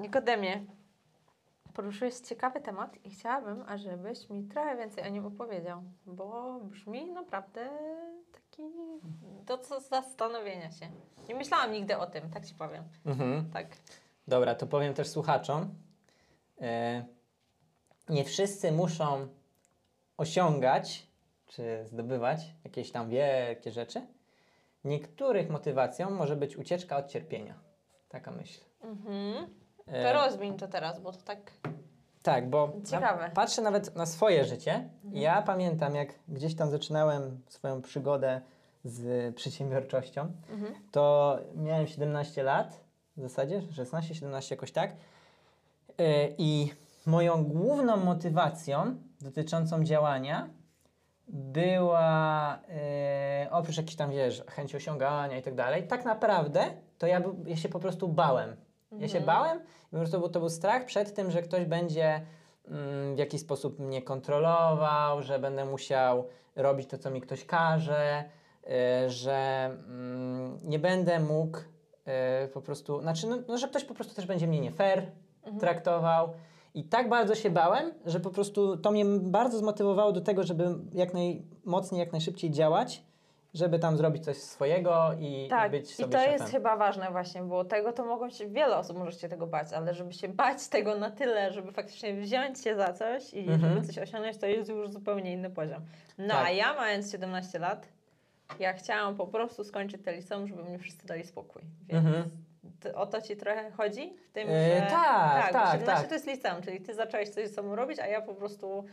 Nikodemie, poruszyłeś ciekawy temat i chciałabym, ażebyś mi trochę więcej o nim opowiedział, bo brzmi naprawdę taki do co zastanowienia się. Nie myślałam nigdy o tym, tak ci powiem. Mhm. Tak. Dobra, to powiem też słuchaczom. E, nie wszyscy muszą osiągać czy zdobywać jakieś tam wielkie rzeczy. Niektórych motywacją może być ucieczka od cierpienia. Taka myśl. Mhm. To E, rozwiń to teraz, bo to tak... Tak, bo Ciekawe. Na, patrzę nawet na swoje życie. Ja pamiętam, jak gdzieś tam zaczynałem swoją przygodę z przedsiębiorczością, Mhm. to miałem 17 lat, w zasadzie 16-17 jakoś tak. Yy, I moją główną motywacją dotyczącą działania była, yy, oprócz jakiejś tam, wiesz, chęci osiągania i tak dalej, tak naprawdę to ja, ja się po prostu bałem. Ja się bałem i po prostu był, to był strach przed tym, że ktoś będzie mm, w jakiś sposób mnie kontrolował, że będę musiał robić to, co mi ktoś każe, y, że mm, nie będę mógł y, po prostu, znaczy, no, no, że ktoś po prostu też będzie mnie nie fair traktował. I tak bardzo się bałem, że po prostu to mnie bardzo zmotywowało do tego, żeby jak najmocniej, jak najszybciej działać, żeby tam zrobić coś swojego i, Tak, i być i sobie to szefem. jest chyba ważne właśnie, bo tego to mogą się, wiele osób może się tego bać, ale żeby się bać tego na tyle, żeby faktycznie wziąć się za coś i Mhm. żeby coś osiągnąć, to jest już zupełnie inny poziom. No Tak. a ja mając 17 lat, ja chciałam po prostu skończyć te liceum, żeby mnie wszyscy dali spokój. Więc Mhm. o to ci trochę chodzi? W tym, E, że... tak, tak, 17 tak. to jest liceum, czyli ty zacząłeś coś samemu robić, a ja po prostu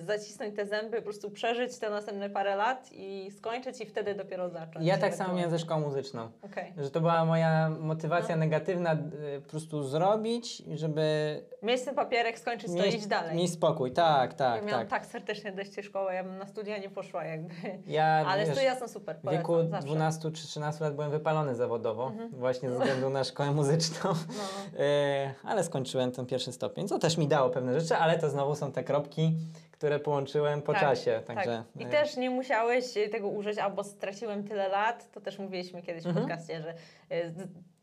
zacisnąć te zęby, po prostu przeżyć te następne parę lat i skończyć i wtedy dopiero zacząć. Ja tak samo ewentualnie. miałem ze szkołą muzyczną. Okej. Że to była moja motywacja No. negatywna, y, po prostu zrobić, żeby Mieć ten papierek, skończyć to i iść dalej. mieć spokój. Tak, ja tak, miałam tak. tak serdecznie dość tej szkoły, ja bym na studia nie poszła jakby. Ja Ale wiesz, studia są super, w wieku zawsze. 12 czy 13 lat byłem wypalony zawodowo, Mhm. właśnie ze względu na szkołę muzyczną. No. E, ale skończyłem ten pierwszy stopień, co też mi dało pewne rzeczy, ale to znowu są te kropki, które połączyłem po Tak, czasie. Tak. Także, I e, też nie musiałeś e, tego użyć, albo straciłem tyle lat, to też mówiliśmy kiedyś w Mhm. podcaście, że e,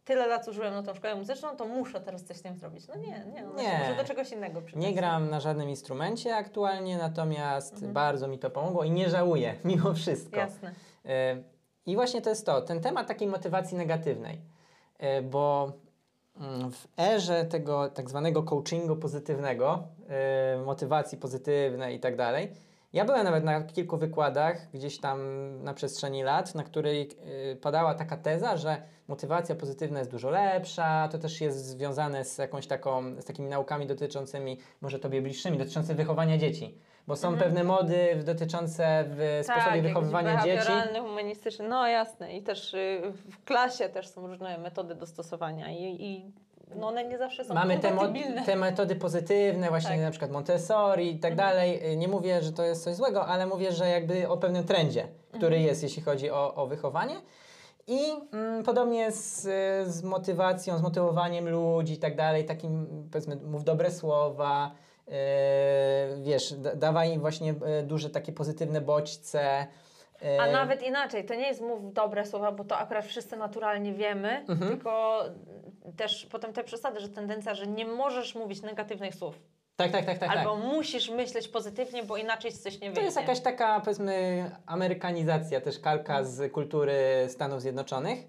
tyle lat zużyłem na tą szkołę muzyczną, to muszę teraz coś z tym zrobić. No nie, nie, no Nie. może do czegoś innego przydać. Nie gram na żadnym instrumencie aktualnie, natomiast Mhm. bardzo mi to pomogło i nie żałuję mimo wszystko. Jasne. E, I właśnie to jest to, ten temat takiej motywacji negatywnej, bo mm, w erze tego tak zwanego coachingu pozytywnego, e, motywacji pozytywnej i tak dalej, ja byłem nawet na kilku wykładach gdzieś tam na przestrzeni lat, na której e, padała taka teza, że motywacja pozytywna jest dużo lepsza, to też jest związane z jakąś taką, z takimi naukami dotyczącymi, może tobie bliższymi, dotyczącymi wychowania dzieci. Bo są Mhm. pewne mody dotyczące w sposobie jakiś wychowywania dzieci. humanistyczny, no jasne. I też y, w klasie też są różne metody dostosowania i, i no one nie zawsze są Mamy te, te metody pozytywne, właśnie Tak. na przykład Montessori i tak dalej. Y, Nie mówię, że to jest coś złego, ale mówię, że jakby o pewnym trendzie, który Mhm. jest, jeśli chodzi o, o wychowanie. I mm, podobnie z, y, z motywacją, z motywowaniem ludzi i tak dalej, takim powiedzmy, mów dobre słowa, yy, wiesz, da, dawaj im właśnie y, duże takie pozytywne bodźce. y, A nawet inaczej, to nie jest mów dobre słowa, bo to akurat wszyscy naturalnie wiemy, Mhm. tylko też potem te przesady, że tendencja, że nie możesz mówić negatywnych słów. Tak, tak, tak, tak. albo tak. musisz myśleć pozytywnie, bo inaczej coś nie wyjdzie. To jest jakaś taka, powiedzmy, amerykanizacja, też kalka z kultury Stanów Zjednoczonych,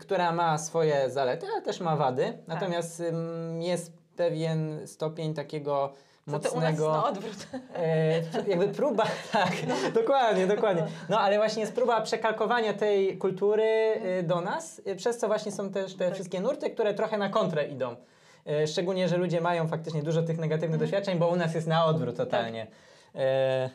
która ma swoje zalety, ale też ma wady. Natomiast ym, jest pewien stopień takiego mocnego. na odwrót. E, jakby próba, tak, dokładnie, dokładnie. No ale właśnie jest próba przekalkowania tej kultury y, do nas, y, przez co właśnie są też te Tak. wszystkie nurty, które trochę na kontrę idą. E, Szczególnie, że ludzie mają faktycznie dużo tych negatywnych Mhm. doświadczeń, bo u nas jest na odwrót Tak. totalnie. E,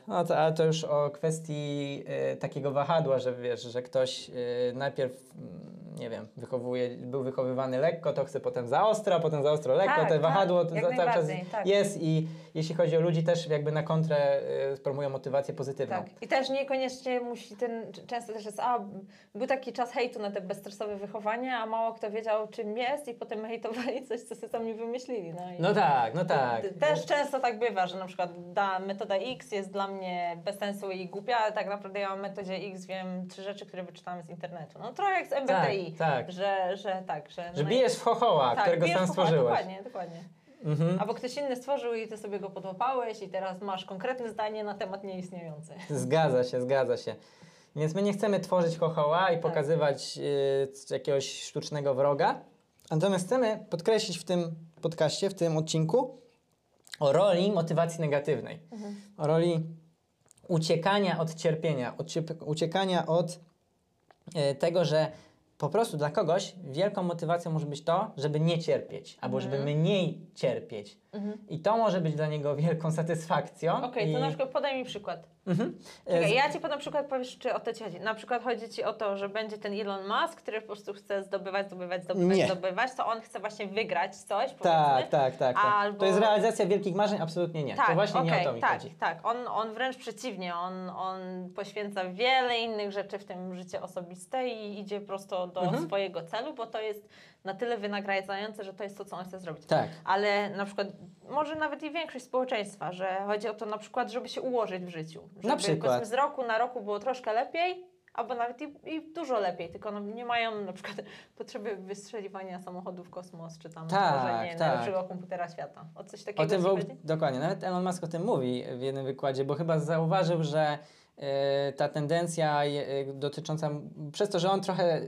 no to, ale to już o kwestii e, takiego wahadła, że wiesz, że ktoś e, najpierw, mm, nie wiem, wychowuje, był wychowywany lekko, to chce potem za ostro, potem za ostro lekko, Tak, te tak, wahadło to za, cały czas tak. jest i jeśli chodzi o ludzi też jakby na kontrę e, promują motywację pozytywną. Tak. I też niekoniecznie musi ten, często też jest, a był taki czas hejtu na te bezstresowe wychowanie, a mało kto wiedział czym jest i potem hejtowali coś, co sobie sami wymyślili. No, No tak, no tak. Też często tak bywa, że na przykład da metoda X jest dla mnie bez sensu i głupia, ale tak naprawdę ja o metodzie X wiem trzy rzeczy, które wyczytałam z internetu. No trochę jak z MBTI, tak. Że, że tak, że... Że no bijesz w chochoła, tak, którego sam stworzyłeś. Dokładnie, dokładnie. Mhm. Albo ktoś inny stworzył i ty sobie go podłapałeś i teraz masz konkretne zdanie na temat nieistniejący. Zgadza się, zgadza się. Więc my nie chcemy tworzyć chochoła i Tak. pokazywać y, jakiegoś sztucznego wroga. Natomiast chcemy podkreślić w tym podcaście, w tym odcinku o roli motywacji negatywnej. Mhm. O roli uciekania od cierpienia, od uciekania od y, tego, że po prostu dla kogoś wielką motywacją może być to, żeby nie cierpieć, albo żeby Mhm. mniej cierpieć. Mhm. I to może być dla niego wielką satysfakcją. Okej, i... to na przykład podaj mi przykład. Mhm. Czekaj, Z- ja ci podam przykład, powiesz, czy o to ci chodzi. Na przykład chodzi ci o to, że będzie ten Elon Musk, który po prostu chce zdobywać, zdobywać, zdobywać, Nie. zdobywać, to on chce właśnie wygrać coś, Tak, powiedzmy. tak, tak. tak. Albo- To jest realizacja wielkich marzeń? Absolutnie nie. to właśnie nie o to mi tak, chodzi. Tak, on, on wręcz przeciwnie, on, on poświęca wiele innych rzeczy, w tym życie osobiste i idzie prosto do Mhm. swojego celu, bo to jest na tyle wynagradzające, że to jest to, co on chce zrobić. Tak. Ale na przykład, może nawet i większość społeczeństwa, że chodzi o to na przykład, żeby się ułożyć w życiu. Żeby Na przykład. z roku na roku było troszkę lepiej, albo nawet i, i dużo lepiej, tylko no, nie mają na przykład potrzeby wystrzeliwania samochodu w kosmos, czy tam Tak, tak. najlepszego komputera świata. O coś takiego O tym chodzi? dokładnie. Nawet Elon Musk o tym mówi w jednym wykładzie, bo chyba zauważył, że e, ta tendencja e, dotycząca, przez to, że on trochę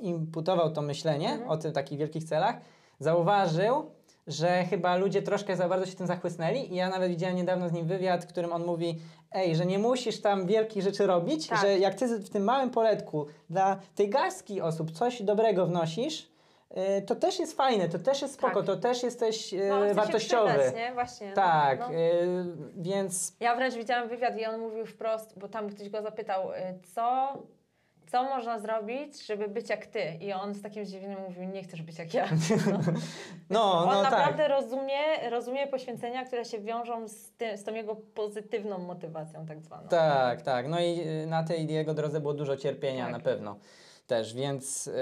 imputował to myślenie Mhm. o tych takich wielkich celach, zauważył, że chyba ludzie troszkę za bardzo się tym zachłysnęli i ja nawet widziałem niedawno z nim wywiad, w którym on mówi, ej, że nie musisz tam wielkich rzeczy robić, Tak. że jak ty w tym małym poletku dla tej garstki osób coś dobrego wnosisz, y, to też jest fajne, to też jest spoko, Tak. to też jesteś y, No, wartościowy. przydać, nie? Właśnie. no, Tak, no. y, więc Ja wręcz widziałam wywiad i on mówił wprost, bo tam ktoś go zapytał, co, co można zrobić, żeby być jak ty? I on z takim zdziwieniem mówił, nie chcesz być jak ja. No. no, on no tak. naprawdę rozumie, rozumie poświęcenia, które się wiążą z, ty, z tą jego pozytywną motywacją tak zwaną. Tak, tak. No i y, na tej jego drodze było dużo cierpienia Tak. na pewno też, więc, y,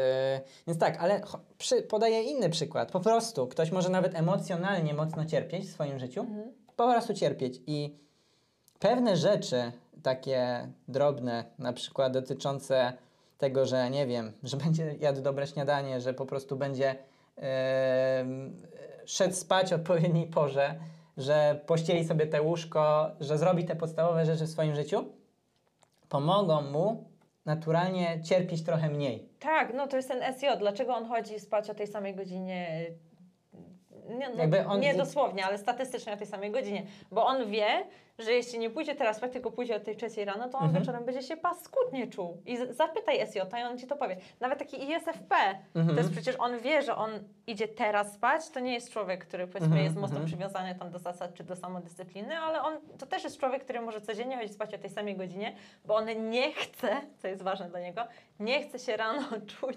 więc tak, ale przy, podaję inny przykład. Po prostu ktoś może nawet emocjonalnie mocno cierpieć w swoim życiu, Mhm. po prostu cierpieć i pewne rzeczy takie drobne, na przykład dotyczące tego, że nie wiem, że będzie jadł dobre śniadanie, że po prostu będzie em, szedł spać o odpowiedniej porze, że pościeli sobie te łóżko, że zrobi te podstawowe rzeczy w swoim życiu, pomogą mu naturalnie cierpieć trochę mniej. Tak, no to jest ten SJ. Dlaczego on chodzi spać o tej samej godzinie? Nie, no, nie dosłownie, ale statystycznie o tej samej godzinie. Bo on wie, że jeśli nie pójdzie teraz spać, tylko pójdzie o tej trzeciej rano, to on Mhm. wieczorem będzie się paskudnie czuł. I zapytaj SJ, a on ci to powie. Nawet taki ISFP, Mhm. to jest przecież on wie, że on idzie teraz spać, to nie jest człowiek, który powiedzmy Mhm, jest mocno mhm. przywiązany tam do zasad czy do samodyscypliny, ale on to też jest człowiek, który może codziennie chodzić spać o tej samej godzinie, bo on nie chce, co jest ważne dla niego, nie chce się rano czuć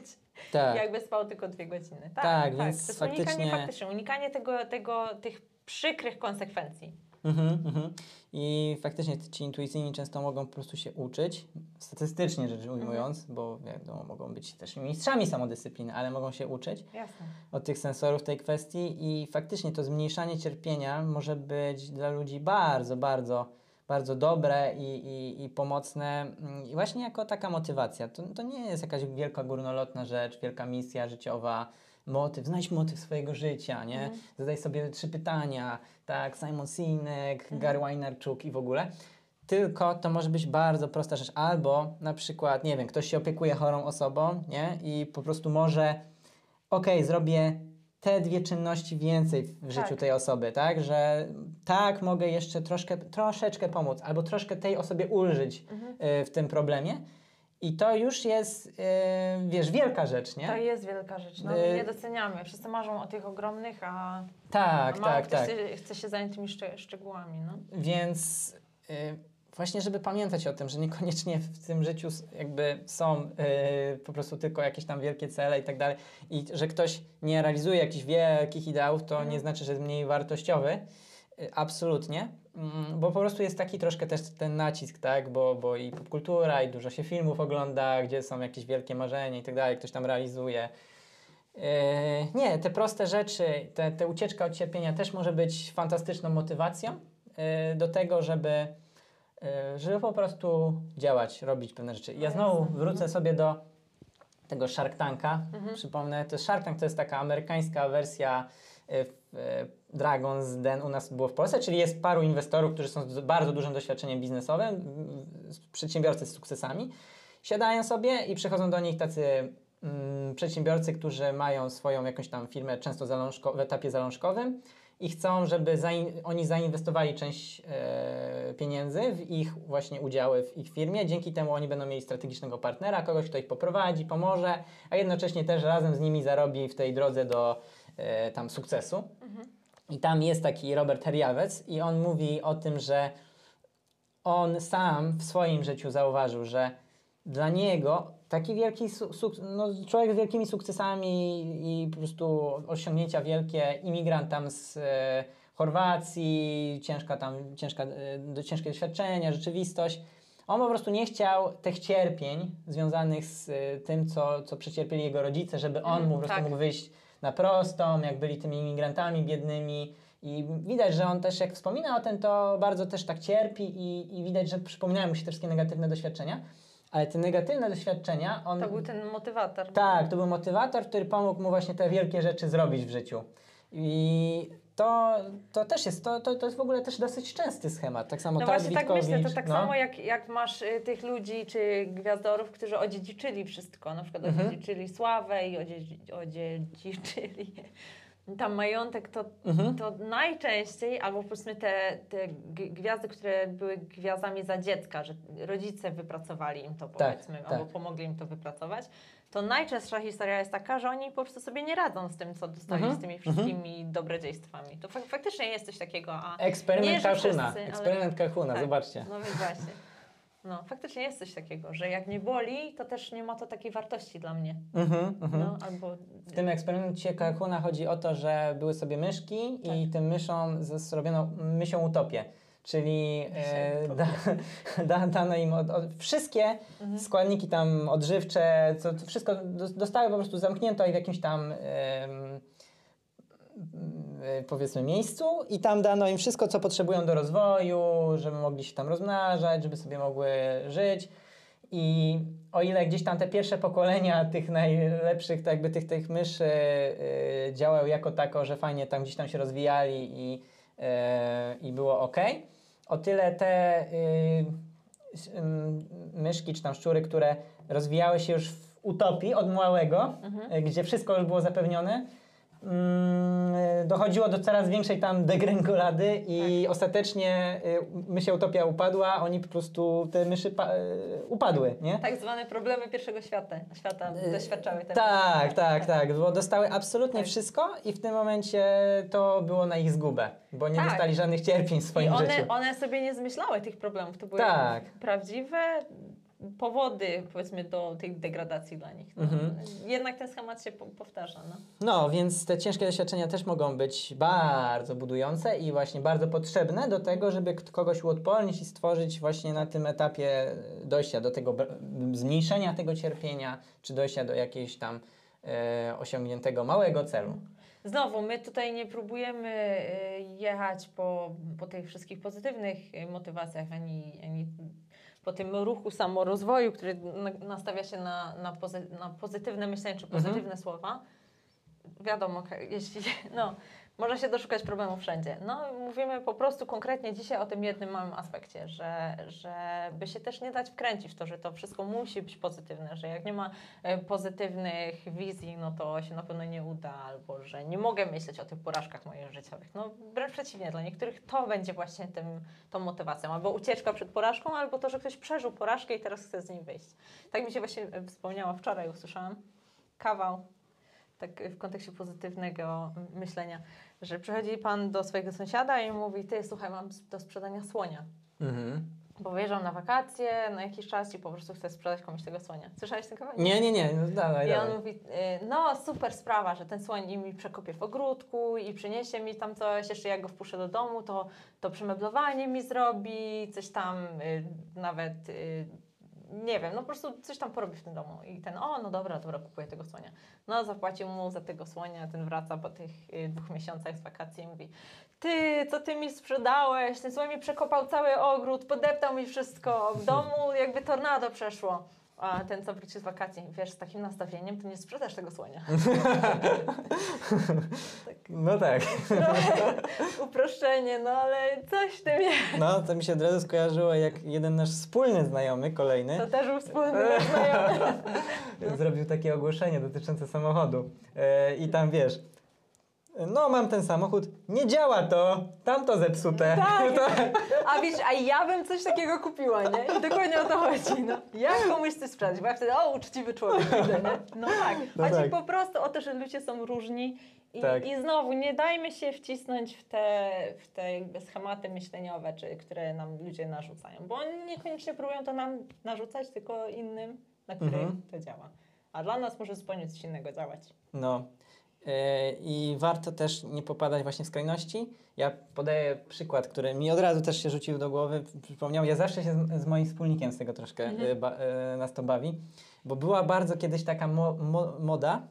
Tak. jakby spał tylko dwie godziny. Tak, Tak, tak. więc to jest faktycznie- unikanie faktycznie, unikanie tego, tego, tych przykrych konsekwencji. Mhm, mhm. I faktycznie ci intuicyjni często mogą po prostu się uczyć, statystycznie rzecz ujmując, bo wiadomo, mogą być też mistrzami samodyscypliny, ale mogą się uczyć Jasne. od tych sensorów tej kwestii i faktycznie to zmniejszanie cierpienia może być dla ludzi bardzo, bardzo, bardzo dobre i, i, i pomocne mm, i właśnie jako taka motywacja. To, to nie jest jakaś wielka górnolotna rzecz, wielka misja życiowa, motyw, znajdź motyw swojego życia, nie? Mhm. Zadaj sobie trzy pytania, tak, Simon Sinek, Mhm. Gary i w ogóle. Tylko to może być bardzo prosta rzecz. Albo na przykład, nie wiem, ktoś się opiekuje chorą osobą, nie? I po prostu może, okej, zrobię te dwie czynności więcej w życiu Tak. tej osoby, tak? Że tak, mogę jeszcze troszkę, troszeczkę pomóc, albo troszkę tej osobie ulżyć Mhm. y, w tym problemie. I to już jest, y, wiesz, wielka rzecz, nie? To jest wielka rzecz. No, Y- nie doceniamy. Wszyscy marzą o tych ogromnych, a Tak, a mało tak, ktoś tak. Chce się zająć tymi szczeg- szczegółami. No. Więc właśnie, żeby pamiętać o tym, że niekoniecznie w tym życiu jakby są y, po prostu tylko jakieś tam wielkie cele i tak dalej i że ktoś nie realizuje jakichś wielkich ideałów, to Mhm. nie znaczy, że jest mniej wartościowy. Y, Absolutnie, Mm, bo po prostu jest taki troszkę też ten nacisk, tak, bo, bo i popkultura, i dużo się filmów ogląda, gdzie są jakieś wielkie marzenia i tak dalej, ktoś tam realizuje. Yy, nie, te proste rzeczy, te, te ucieczka od cierpienia też może być fantastyczną motywacją yy, do tego, żeby żeby po prostu działać, robić pewne rzeczy. Ja znowu wrócę sobie do tego Shark Tanka. Mhm. Przypomnę, to Shark Tank to jest taka amerykańska wersja y, y, Dragon's Den u nas było w Polsce, czyli jest paru inwestorów, którzy są z bardzo dużym doświadczeniem biznesowym, przedsiębiorcy z sukcesami. Siadają sobie i przychodzą do nich tacy mm, przedsiębiorcy, którzy mają swoją jakąś tam firmę, często w etapie zalążkowym i chcą, żeby zain, oni zainwestowali część e, pieniędzy w ich właśnie udziały w ich firmie. Dzięki temu oni będą mieli strategicznego partnera, kogoś, kto ich poprowadzi, pomoże, a jednocześnie też razem z nimi zarobi w tej drodze do e, tam sukcesu. I tam jest taki Robert Herjawec i on mówi o tym, że on sam w swoim życiu zauważył, że dla niego taki wielki no, człowiek z wielkimi sukcesami i po prostu osiągnięcia wielkie, imigrant tam z e, Chorwacji, ciężka tam, ciężka, do, ciężkie doświadczenia, rzeczywistość. On po prostu nie chciał tych cierpień związanych z e, tym, co, co przecierpieli jego rodzice, żeby on mu po prostu tak. mógł wyjść na prostą, jak byli tymi imigrantami biednymi. I widać, że on też, jak wspomina o tym, to bardzo też tak cierpi i, i widać, że przypominają mu się te wszystkie negatywne doświadczenia. Ale te negatywne doświadczenia, on... To był ten motywator. Tak, to był motywator, który pomógł mu właśnie te wielkie rzeczy zrobić w życiu. I to, to też jest, to, to, to jest w ogóle też dosyć częsty schemat. Tak samo No właśnie tak myślę, to tak no. samo jak, jak masz y, tych ludzi czy gwiazdorów, którzy odziedziczyli wszystko, na przykład Mhm. odziedziczyli sławę i odziedzi, odziedziczyli tam majątek, to, Mhm. to najczęściej, albo powiedzmy te, te gwiazdy, które były gwiazdami za dziecka, że rodzice wypracowali im to powiedzmy, tak. albo pomogli im to wypracować, to najczęstsza historia jest taka, że oni po prostu sobie nie radzą z tym, co dostali, Mhm. z tymi wszystkimi dobrodziejstwami. To fak- faktycznie jest coś takiego, a Nie, Eksperyment że Kalhuna. wszyscy, ale- Eksperyment Kalhuna, Tak. zobaczcie. No więc właśnie. No, faktycznie jest coś takiego, że jak nie boli, to też nie ma to takiej wartości dla mnie. Mhm, mhm. No, albo... W tym eksperymencie Kalhuna chodzi o to, że były sobie myszki Tak. i tym myszom zrobiono mysią utopię. Czyli e, da, da, dano im od, od, wszystkie Mhm. składniki tam odżywcze, co, wszystko do- dostały po prostu zamknięto je w jakimś tam e, powiedzmy miejscu i tam dano im wszystko, co potrzebują do rozwoju, żeby mogli się tam rozmnażać, żeby sobie mogły żyć. I o ile gdzieś tam te pierwsze pokolenia tych najlepszych, tak jakby tych, tych myszy y, działały jako tako, że fajnie tam gdzieś tam się rozwijali i, y, i było ok, o tyle te y, ym, myszki czy tam szczury, które rozwijały się już w utopii od małego, Mhm. y, gdzie wszystko już było zapewnione, y, dochodziło do coraz większej tam degrengolady i ostatecznie y, mysia utopia upadła, oni po prostu, te myszy y, upadły, nie? Tak zwane problemy pierwszego świata, świata Y, doświadczały te Tak, tak, tak, bo dostały absolutnie Tak. wszystko i w tym momencie to było na ich zgubę, bo nie Tak. dostali żadnych cierpień w I swoim one, życiu. one sobie nie zmyślały tych problemów. To były Tak. prawdziwe powody, powiedzmy, do tej degradacji dla nich. No. Mhm. Jednak ten schemat się po- powtarza. No. No, więc te ciężkie doświadczenia też mogą być bardzo budujące i właśnie bardzo potrzebne do tego, żeby kogoś uodpornić i stworzyć właśnie na tym etapie dojścia do tego zmniejszenia tego cierpienia, czy dojścia do jakiegoś tam e, osiągniętego małego celu. Znowu, my tutaj nie próbujemy y, jechać po, po tych wszystkich pozytywnych motywacjach, ani, ani po tym ruchu samorozwoju, który na- nastawia się na, na, pozy, na pozytywne myślenie czy Mhm. pozytywne słowa. Wiadomo, jeśli, no, można się doszukać problemu wszędzie. No, mówimy po prostu konkretnie dzisiaj o tym jednym małym aspekcie, że, że by się też nie dać wkręcić w to, że to wszystko musi być pozytywne, że jak nie ma e, pozytywnych wizji, no to się na pewno nie uda, albo że nie mogę myśleć o tych porażkach moich życiowych. No wręcz przeciwnie, dla niektórych to będzie właśnie tym, tą motywacją, albo ucieczka przed porażką, albo to, że ktoś przeżył porażkę i teraz chce z niej wyjść. Tak mi się właśnie wspomniała wczoraj, usłyszałam kawał, tak w kontekście pozytywnego myślenia, że przychodzi pan do swojego sąsiada i mówi, ty słuchaj, mam do sprzedania słonia. Mhm. Bo wyjeżdżam na wakacje na jakiś czas i po prostu chcę sprzedać komuś tego słonia. Słyszałeś ten kawałek? Nie, nie, nie, no dawaj, I on mówi, y, no super sprawa, że ten słoń mi przekopie w ogródku i przyniesie mi tam coś, jeszcze jak go wpuszczę do domu, to, to przemeblowanie mi zrobi, coś tam y, nawet y, nie wiem, no po prostu coś tam porobi w tym domu. I ten, o, no dobra, dobra, kupuję tego słonia. No, zapłacił mu za tego słonia, ten wraca po tych y, dwóch miesiącach z wakacji i mówi, ty, co ty mi sprzedałeś? Ten słoń mi przekopał cały ogród, podeptał mi wszystko, w domu jakby tornado przeszło. A ten, co wrócił z wakacji, wiesz, z takim nastawieniem, to nie sprzedasz tego słonia. No tak. Trochę uproszczenie, no ale coś w tym jest. No, to mi się od razu skojarzyło, jak jeden nasz wspólny znajomy, kolejny, To też był wspólny znajomy. zrobił takie ogłoszenie dotyczące samochodu. E, I tam wiesz, no mam ten samochód, nie działa to, tamto zepsute. Tak. To- A wiesz, a ja bym coś takiego kupiła, nie? I dokładnie o to chodzi, no. Jak komuś coś sprzedać? Bo ja wtedy, o, uczciwy człowiek, widzę, nie? No tak. No Chodzi tak. po prostu o to, że ludzie są różni i, Tak. i znowu nie dajmy się wcisnąć w te, w te jakby schematy myśleniowe, czy, które nam ludzie narzucają, bo oni niekoniecznie próbują to nam narzucać, tylko innym, na których Mhm. to działa. A dla nas może zupełnie coś innego działać. No. E, I warto też nie popadać właśnie w skrajności. Ja podaję przykład, który mi od razu też się rzucił do głowy, przypomniał. Ja zawsze się z, z moim wspólnikiem z tego troszkę Mhm. e, ba, e, nas to bawi, bo była bardzo kiedyś taka mo, mo, moda,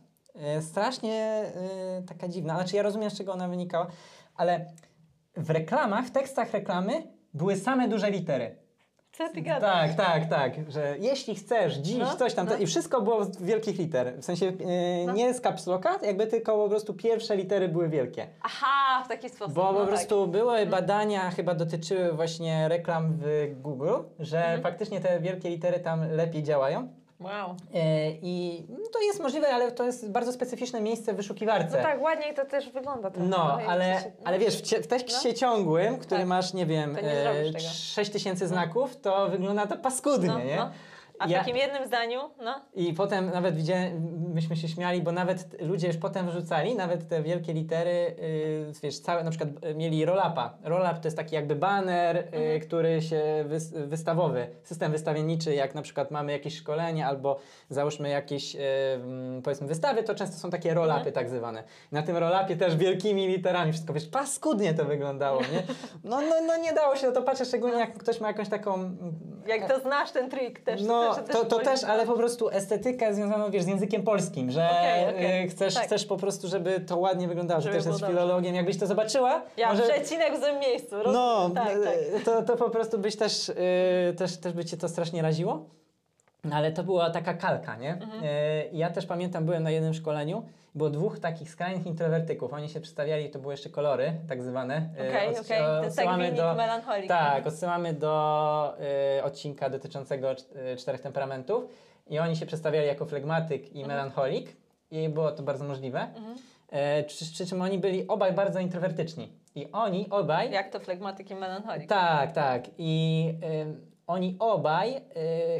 strasznie taka dziwna. Znaczy ja rozumiem, z czego ona wynikała, ale w reklamach, w tekstach reklamy były same duże litery. Co ty gadasz? Tak, tak, tak, że jeśli chcesz dziś No, coś tam, no. i wszystko było z wielkich liter, w sensie e, No. nie z caps locka, jakby tylko po prostu pierwsze litery były wielkie. Aha, w taki sposób. Bo no po tak. prostu były badania, chyba dotyczyły właśnie reklam w Google, że Mhm. faktycznie te wielkie litery tam lepiej działają. Wow. E, I no, to jest możliwe, ale to jest bardzo specyficzne miejsce w wyszukiwarce. No tak, ładniej to też wygląda. trochę. No, jak ale, się- ale wiesz, w, cie- w tekście ciągłym, który Tak. masz, nie wiem, nie zrobisz tego. 6 tysięcy znaków, to wygląda to paskudnie, no, nie? No. A w Ja- takim jednym zdaniu, no. I potem nawet widziałem, myśmy się śmiali, bo nawet ludzie już potem wrzucali, nawet te wielkie litery, yy, wiesz, całe na przykład y, mieli roll-upa. Roll-up to jest taki jakby baner, y, Mhm. który się wys, wystawowy, system wystawienniczy, jak na przykład mamy jakieś szkolenie albo załóżmy jakieś yy, powiedzmy wystawy, to często są takie roll-upy Mhm. tak zwane. Na tym roll-upie też wielkimi literami wszystko, wiesz, paskudnie to wyglądało, nie? No, no, no nie dało się na to patrzeć, szczególnie jak ktoś ma jakąś taką... Jak to znasz ten trik też. No, też, to, to też, ale po prostu estetyka związaną, wiesz, z językiem polskim, że Okej, okej. y, chcesz, Tak. chcesz po prostu, żeby to ładnie wyglądało, że Żeby też było jest dobrze. filologiem. Jakbyś to zobaczyła, Ja może... przecinek w złym miejscu. roz- No, tak, tak. y, To, to po prostu byś też, y, też, też by cię to strasznie raziło. No, Ale to była taka kalka, nie? Mhm. Y, Ja też pamiętam, byłem na jednym szkoleniu, było dwóch takich skrajnych introwertyków. Oni się przedstawiali, to były jeszcze kolory, tak zwane. Y, Okej, odsi- okej. Ten odsyłamy do- melancholik. tak, odsyłamy do y, odcinka dotyczącego cz- y, czterech temperamentów i oni się przedstawiali jako flegmatyk i Mhm. melancholik i było to bardzo możliwe. Mhm. E, przy, przy czym oni byli obaj bardzo introwertyczni. I oni obaj... Jak to flegmatyk i melancholik. Tak, tak. I ym, oni obaj y,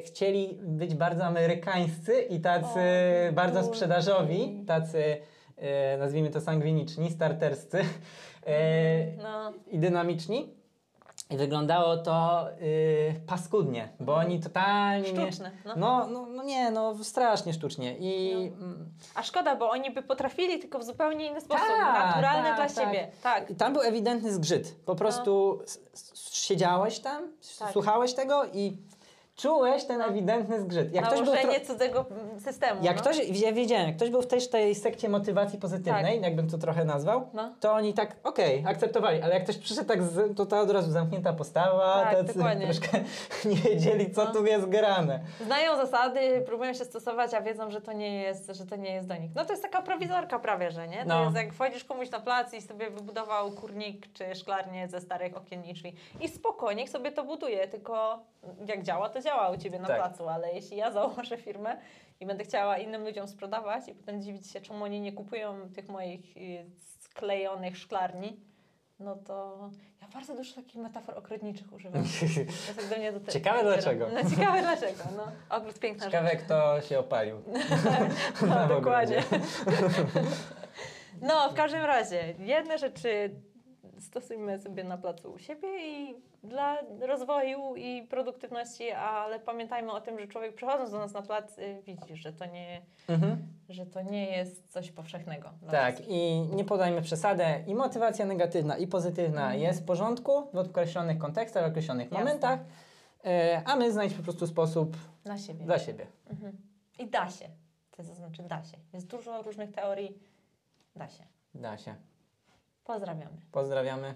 chcieli być bardzo amerykańscy i tacy O, bardzo kurde. sprzedażowi, tacy y, nazwijmy to sangwiniczni, starterscy y, No. i dynamiczni. I wyglądało to y, paskudnie, bo oni totalnie nie... Sztuczne. No. No, no, no nie, no strasznie sztucznie. I No. mm, A szkoda, bo oni by potrafili, tylko w zupełnie inny sposób. Tak, naturalny tak, dla tak. siebie. Tak. I tam był ewidentny zgrzyt. Po prostu s- siedziałeś tam, Tak. słuchałeś tego i czułeś ten ewidentny zgrzyt. Jak ktoś, był Nałożenie cudzego systemu. jak no. ktoś, ja wiedziałem, jak ktoś był w też tej sekcie motywacji pozytywnej, jakbym to trochę nazwał, No. to oni tak, okej, akceptowali, ale jak ktoś przyszedł tak, z, to ta od razu zamknięta postawa, Tak, tacy dokładnie. troszkę nie wiedzieli, co No. tu jest grane. Znają zasady, próbują się stosować, a wiedzą, że to nie jest, że to nie jest do nich. No to jest taka prowizorka prawie, że nie? To No. jest jak wchodzisz komuś na plac i sobie wybudował kurnik czy szklarnię ze starych okien i drzwi. I spoko, niech sobie to buduje, tylko jak działa, to działa u Ciebie na Tak. placu, ale jeśli ja założę firmę i będę chciała innym ludziom sprzedawać i potem dziwić się, czemu oni nie kupują tych moich y, sklejonych szklarni, no to ja bardzo dużo takich metafor ogrodniczych używam. Jak do mnie do te- Ciekawe dlaczego. No, ciekawe dlaczego, no. Ogród piękna Ciekawe, rzecz. kto się opalił. No, dokładnie. No, w każdym razie, jedne rzeczy stosujmy sobie na placu u siebie i dla rozwoju i produktywności, ale pamiętajmy o tym, że człowiek przychodząc do nas na plac y, widzi, że to nie, Mhm. że to nie jest coś powszechnego. dla Tak, nas. i nie podajmy przesadę. I motywacja negatywna, i pozytywna Mhm. jest w porządku w określonych kontekstach, w określonych Jasne. momentach. e, a my znajdź po prostu sposób Na siebie. dla siebie. Mhm. I da się. To znaczy da się. Jest dużo różnych teorii. Da się. Da się. Pozdrawiamy. Pozdrawiamy.